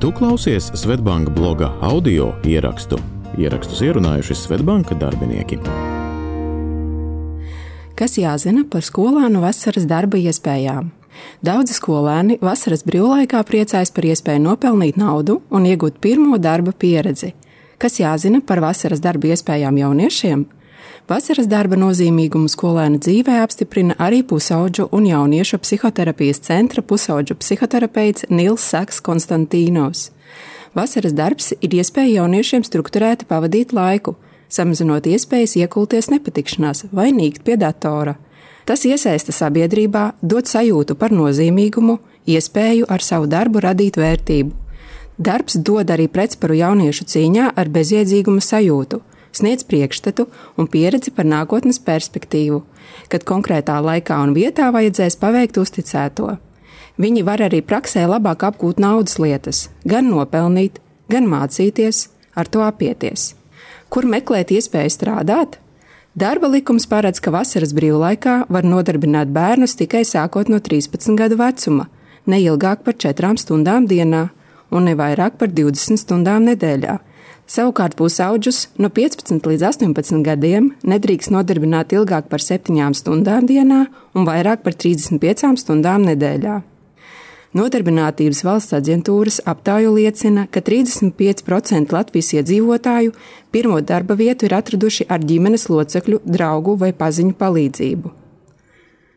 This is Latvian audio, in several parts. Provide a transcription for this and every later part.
Tu klausies Svetbanka bloga audio ierakstu. Ierakstus ierunājuši Svetbanka darbinieki. Kas jāzina par skolēnu vasaras darba iespējām? Daudzi skolēni vasaras brīvlaikā priecājas par iespēju nopelnīt naudu un iegūt pirmo darba pieredzi. Kas jāzina par vasaras darba iespējām jauniešiem? Vasaras darba nozīmīgumu skolēna dzīvē apstiprina arī pusauģu un jauniešu psihoterapijas centra pusauģu psihoterapeits Nils Saks Konstantīnos. Vasaras darbs ir iespēja jauniešiem strukturēti pavadīt laiku, samazinot iespējas iekulties nepatikšanās vai nīkt pie datora. Tas iesaista sabiedrībā, dod sajūtu par nozīmīgumu, iespēju ar savu darbu radīt vērtību. Darbs dod arī pretsparu jauniešu cīņā ar bezjēdzīguma sajūtu, sniedz priekšstatu un pieredzi par nākotnes perspektīvu, kad konkrētā laikā un vietā vajadzēs paveikt uzticēto. Viņi var arī praksē labāk apgūt naudas lietas, gan nopelnīt, gan mācīties, ar to apieties. Kur meklēt iespēju strādāt? Darba likums paredz, ka vasaras brīvlaikā var nodarbināt bērnus tikai sākot no 13 gadu vecuma, ne ilgāk par 4 stundām dienā un ne vairāk par 20 stundām nedēļā. Savukārt pusauģus no 15 līdz 18 gadiem nedrīkst nodarbināt ilgāk par 7 stundām dienā un vairāk par 35 stundām nedēļā. Nodarbinātības valsts aģentūras aptauja liecina, ka 35% Latvijas iedzīvotāju pirmo darba vietu ir atraduši ar ģimenes locekļu, draugu vai paziņu palīdzību.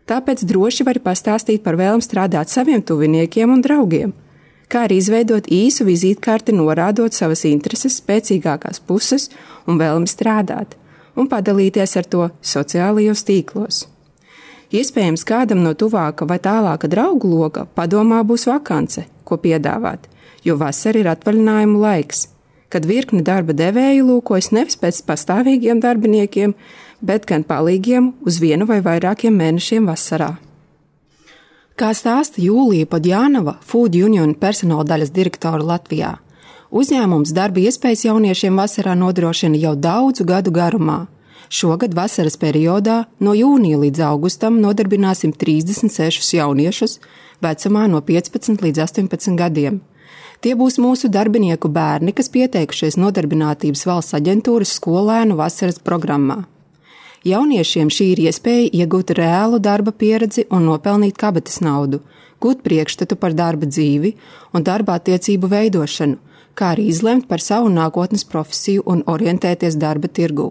Tāpēc droši var pastāstīt par vēlmu strādāt saviem tuviniekiem un draugiem, kā arī izveidot īsu vizītkarti, norādot savas intereses, spēcīgākās puses un vēlmi strādāt, un padalīties ar to sociālajos tīklos. Iespējams, kādam no tuvāka vai tālāka draugu loka padomā būs vakance, ko piedāvāt, jo vasara ir atvaļinājumu laiks, kad virkni darba devēju lūkojas nevis pēc pastāvīgiem darbiniekiem, bet gan palīgiem uz vienu vai vairākiem mēnešiem vasarā. Kā stāsta Jūlija Podjānova, Food Union personāla daļas direktora Latvijā, uzņēmums darba iespējas jauniešiem vasarā nodrošina jau daudzu gadu garumā. Šogad vasaras periodā no jūnija līdz augustam nodarbināsim 36 jauniešus vecumā no 15 līdz 18 gadiem. Tie būs mūsu darbinieku bērni, kas pieteikušies Nodarbinātības valsts aģentūras skolēnu vasaras programmā. Jauniešiem šī ir iespēja iegūt reālu darba pieredzi un nopelnīt kabatas naudu, gūt priekšstatu par darba dzīvi un darba attiecību veidošanu, kā arī izlemt par savu nākotnes profesiju un orientēties darba tirgū.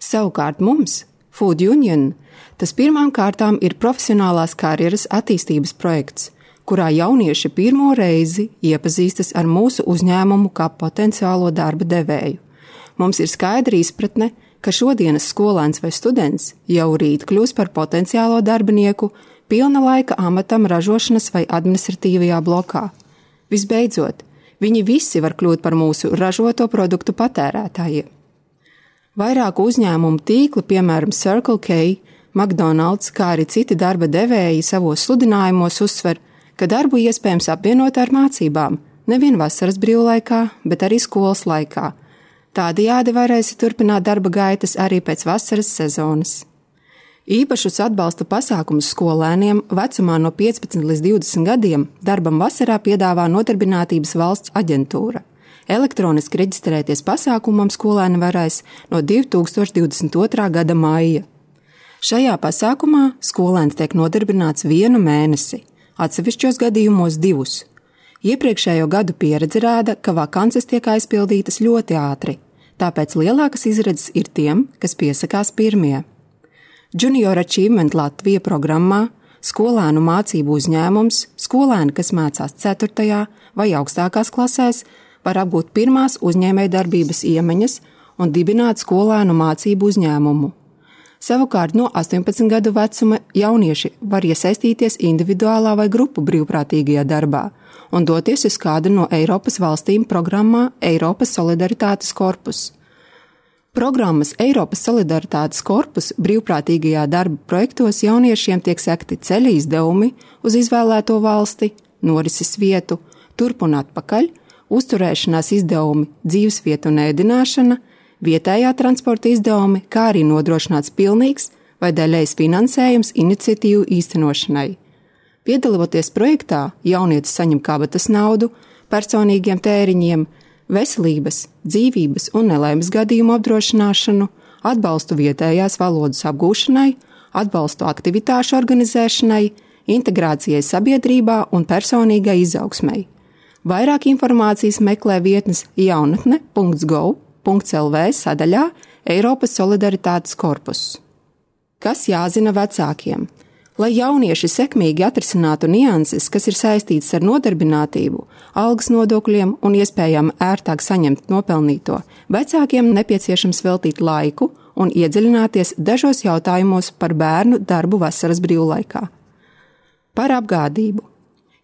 Savukārt mums, Food Union, tas pirmām kārtām ir profesionālās karjeras attīstības projekts, kurā jaunieši pirmo reizi iepazīstas ar mūsu uzņēmumu kā potenciālo darba devēju. Mums ir skaidra izpratne, ka šodienas skolēns vai students jau rīt kļūs par potenciālo darbinieku pilna laika amatam ražošanas vai administratīvajā blokā. Visbeidzot, viņi visi var kļūt par mūsu ražoto produktu patērētājiem. Vairāku uzņēmumu tīkli, piemēram, Circle K, McDonald's, kā arī citi darba devēji savos sludinājumos uzsver, ka darbu iespējams apvienot ar mācībām, nevien vasaras brīvlaikā, bet arī skolas laikā. Tādējādi varēsi turpināt darba gaitas arī pēc vasaras sezonas. Īpašus atbalsta pasākumus skolēniem vecumā no 15 līdz 20 gadiem darbam vasarā piedāvā Nodarbinātības valsts aģentūra. Elektroniski reģistrēties pasākumam skolēni varēs no 2022. gada maija. Šajā pasākumā skolēns tiek nodarbināts vienu mēnesi, atsevišķos gadījumos divus. Iepriekšējo gadu pieredze rāda, ka vakances tiek aizpildītas ļoti ātri, tāpēc lielākas izredzes ir tiem, kas piesakās pirmie. Junior Achievement Latvija programmā skolēnu mācību uzņēmums, skolēni, kas mācās 4. vai augstākās klasēs, var apgūt pirmās uzņēmējdarbības iemaņas un dibināt skolēnu mācību uzņēmumu. Savukārt no 18 gadu vecuma jaunieši var iesaistīties individuālā vai grupu brīvprātīgajā darbā un doties uz kādu no Eiropas valstīm programmā Eiropas Solidaritātes korpus. Programmas Eiropas Solidaritātes korpus brīvprātīgajā darba projektos jauniešiem tiek sekti ceļa izdevumi uz izvēlēto valsti, norises vietu, turp un atpakaļ, uzturēšanās izdevumi, dzīvesvieta un ēdināšana, vietējā transporta izdevumi, kā arī nodrošināts pilnīgs vai daļējs finansējums iniciatīvu īstenošanai. Piedaloties projektā, jaunietis saņem kabatas naudu, personīgiem tēriņiem, veselības, dzīvības un nelaimes gadījumu apdrošināšanu, atbalstu vietējās valodas apgūšanai, atbalstu aktivitāšu organizēšanai, integrācijai sabiedrībā un personīgai izaugsmai. Vairāk informācijas meklē vietnes jaunatne.gov.lv sadaļā Eiropas Solidaritātes korpus. Kas jāzina vecākiem? Lai jaunieši sekmīgi atrisinātu nianses, kas ir saistītas ar nodarbinātību, algas nodokļiem un iespējām ērtāk saņemt nopelnīto, vecākiem nepieciešams veltīt laiku un iedziļināties dažos jautājumos par bērnu darbu vasaras brīvlaikā. Par apgādību.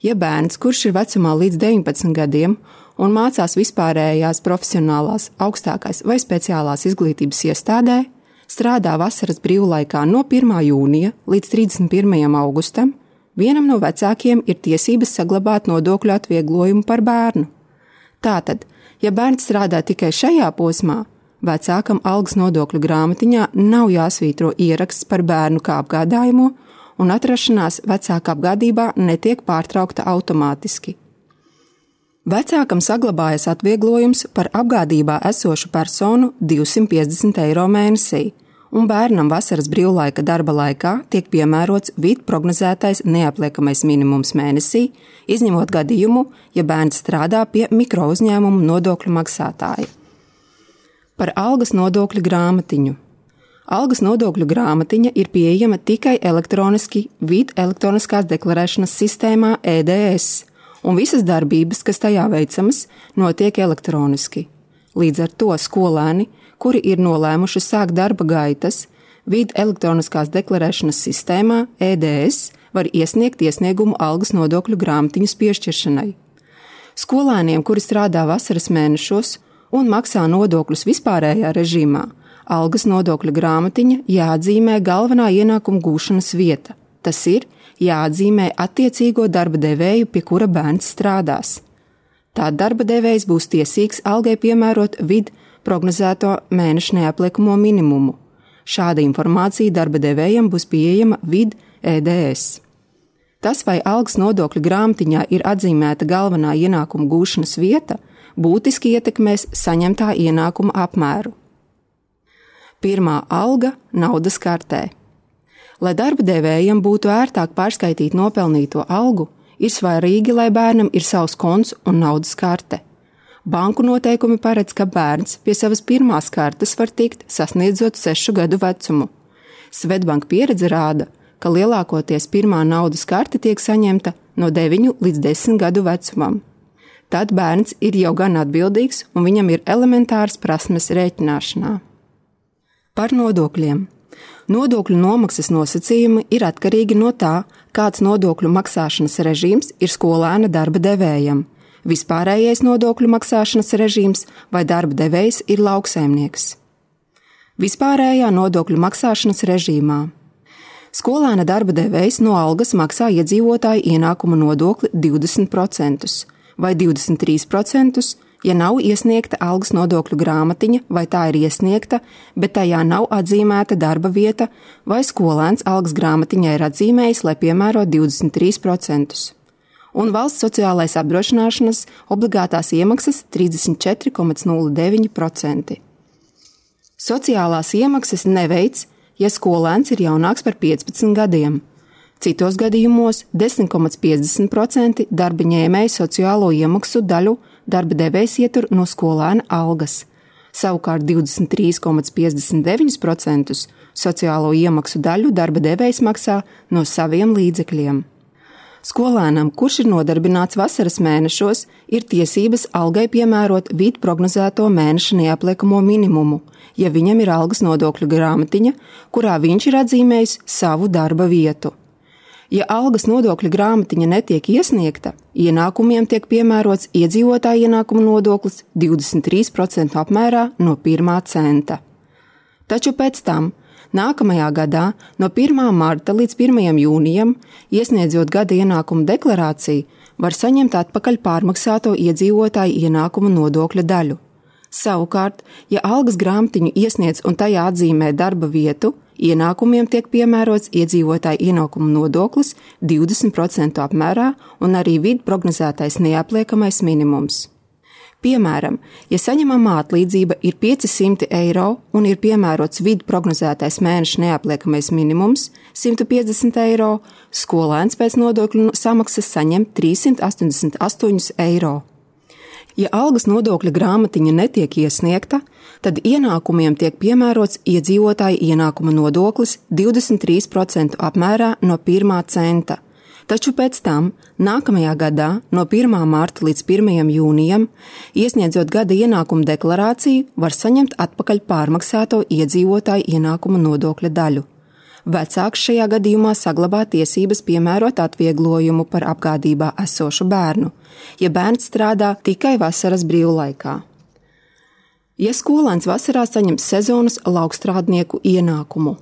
Ja bērns, kurš ir vecumā līdz 19 gadiem un mācās vispārējās profesionālās, augstākās vai speciālās izglītības iestādē, strādā vasaras brīvlaikā no 1. jūnija līdz 31. augustam, vienam no vecākiem ir tiesības saglabāt nodokļu atvieglojumu par bērnu. Tātad, ja bērns strādā tikai šajā posmā, vecākam algas nodokļu grāmatiņā nav jāsvītro ieraksts par bērnu kā apgādājumu, un atrašanās vecāka apgādībā netiek pārtraukta automātiski. Vecākam saglabājas atvieglojums par apgādībā esošu personu 250 eiro mēnesī, un bērnam vasaras brīvlaika darba laikā tiek piemērots vidu prognozētais neapliekamais minimums mēnesī, izņemot gadījumu, ja bērns strādā pie mikro uzņēmumu nodokļu maksātāja. Par algas nodokļu grāmatiņu. Algas nodokļu grāmatiņa ir pieejama tikai elektroniski vidu elektroniskās deklarēšanas sistēmā EDS un visas darbības, kas tajā veicamas, notiek elektroniski. Līdz ar to skolēni, kuri ir nolēmuši sākt darba gaitas, vidu elektroniskās deklarēšanas sistēmā EDS var iesniegt iesniegumu algas nodokļu grāmatiņas piešķiršanai. Skolēniem, kuri strādā vasaras mēnešos un maksā nodokļus vispārējā režīmā, algas nodokļu grāmatiņa jāatzīmē galvenā ienākuma gūšanas vieta. Tas ir jāatzīmē attiecīgo darba devēju, pie kura bērns strādās. Tā darba devējs būs tiesīgs algai piemērot vidu prognozēto mēneša neapliekamo minimumu. Šāda informācija darba devējam būs pieejama vid EDS. Tas, vai algas nodokļu grāmatiņā ir atzīmēta galvenā ienākuma gūšanas vieta, būtiski ietekmēs saņemtā ienākuma apmēru. Pirmā alga naudas kartē. Lai darba devējiem būtu ērtāk pārskaitīt nopelnīto algu, ir svarīgi, lai bērnam ir savs konts un naudas karte. Banku noteikumi paredz, ka bērns pie savas pirmās kartes var tikt sasniedzot sešu gadu vecumu. Svetbanka pieredze rāda, ka lielākoties pirmā naudas karte tiek saņemta no 9 līdz 10 gadu vecumam. Tad bērns ir jau gan atbildīgs un viņam ir elementāras prasmes rēķināšanā. Par nodokļiem. Nodokļu nomaksas nosacījumi ir atkarīgi no tā, kāds nodokļu maksāšanas režīms ir skolēna darba devējam. Vispārējais nodokļu maksāšanas režīms vai darba devējs ir lauksaimnieks. Vispārējā nodokļu maksāšanas režīmā Skolēna darba devējs no algas maksā iedzīvotāju ienākuma nodokli 20% vai 23%, ja nav iesniegta algas nodokļu grāmatiņa, vai tā ir iesniegta, bet tajā nav atzīmēta darba vieta, vai skolēns algas grāmatiņā ir atzīmējis, lai piemēro 23%. Un valsts sociālais apdrošināšanas obligātās iemaksas 34,09%. Sociālās iemaksas neveic, ja skolēns ir jaunāks par 15 gadiem. Citos gadījumos 10,50% darba ņēmēja sociālo iemaksu daļu darba devējs ietur no skolēna algas. Savukārt 23,59% sociālo iemaksu daļu darba devējs maksā no saviem līdzekļiem. Skolēnam, kurš ir nodarbināts vasaras mēnešos, ir tiesības algai piemērot vidu prognozēto mēneša neapliekamo minimumu, ja viņam ir algas nodokļu grāmatiņa, kurā viņš ir atzīmējis savu darba vietu. Ja algas nodokļa grāmatiņa netiek iesniegta, ienākumiem tiek piemērots iedzīvotāja ienākuma nodoklis 23% apmērā no 1 centa. Taču pēc tam, nākamajā gadā, no 1. marta līdz 1. jūnijam, iesniedzot gada ienākuma deklarāciju, var saņemt atpakaļ pārmaksāto iedzīvotāju ienākuma nodokļa daļu. Savukārt, ja algas grāmatiņu iesniedz un tajā atzīmē darba vietu, ienākumiem tiek piemērots iedzīvotāju ienākumu nodoklis 20% apmērā un arī vidu prognozētais neapliekamais minimums. Piemēram, ja saņemamā atlīdzība ir 500 eiro un ir piemērots vidu prognozētais mēneša neapliekamais minimums 150 eiro, skolēns pēc nodokļu samaksas saņem 388 eiro. Ja algas nodokļa grāmatiņa netiek iesniegta, tad ienākumiem tiek piemērots iedzīvotāja ienākuma nodoklis 23% apmērā no 1 centa. Taču pēc tam, nākamajā gadā, no 1. mārta līdz 1. jūnijam, iesniedzot gada ienākuma deklarāciju, var saņemt atpakaļ pārmaksāto iedzīvotāju ienākuma nodokļa daļu. Vecāks šajā gadījumā saglabā tiesības piemērot atvieglojumu par apgādībā esošu bērnu, ja bērns strādā tikai vasaras brīvlaikā. Ja skolēns vasarā saņem sezonas laukstrādnieku ienākumu,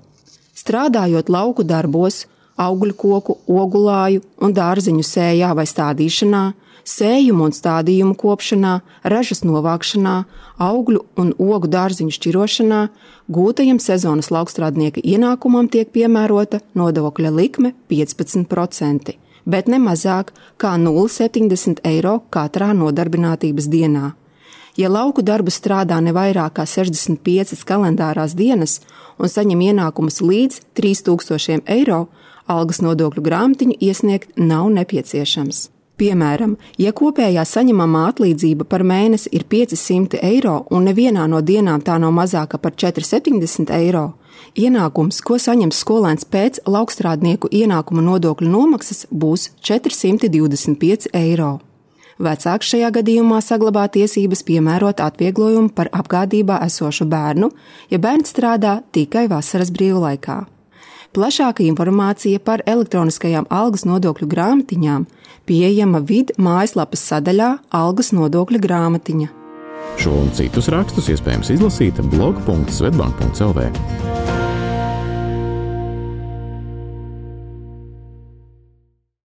strādājot lauku darbos, augļu koku, ogulāju un dārziņu sējā vai stādīšanā, sējumu un stādījumu kopšanā, ražas novākšanā, augļu un ogu dārziņu šķirošanā, gūtajam sezonas laukstrādnieka ienākumam tiek piemērota nodokļa likme 15%, bet ne mazāk kā 0,70 eiro katrā nodarbinātības dienā. Ja lauku darbu strādā ne vairāk kā 65 kalendārās dienas un saņem ienākumus līdz 3000 eiro, algas nodokļu grāmatiņu iesniegt nav nepieciešams. Piemēram, ja kopējā saņemamā atlīdzība par mēnesi ir 500 eiro un nevienā no dienām tā nav mazāka par 470 eiro, ienākums, ko saņems skolēns pēc laukstrādnieku ienākuma nodokļu nomaksas, būs 425 eiro. Vecāks šajā gadījumā saglabā tiesības piemērot atvieglojumu par apgādībā esošu bērnu, ja bērns strādā tikai vasaras brīvlaikā. Plašāka informācija par elektroniskajām algas nodokļu grāmatiņām pieejama vid mājaslapas sadaļā Algas nodokļa grāmatiņa. Šo un citus rakstus iespējams izlasīt blog.svetbank.cl.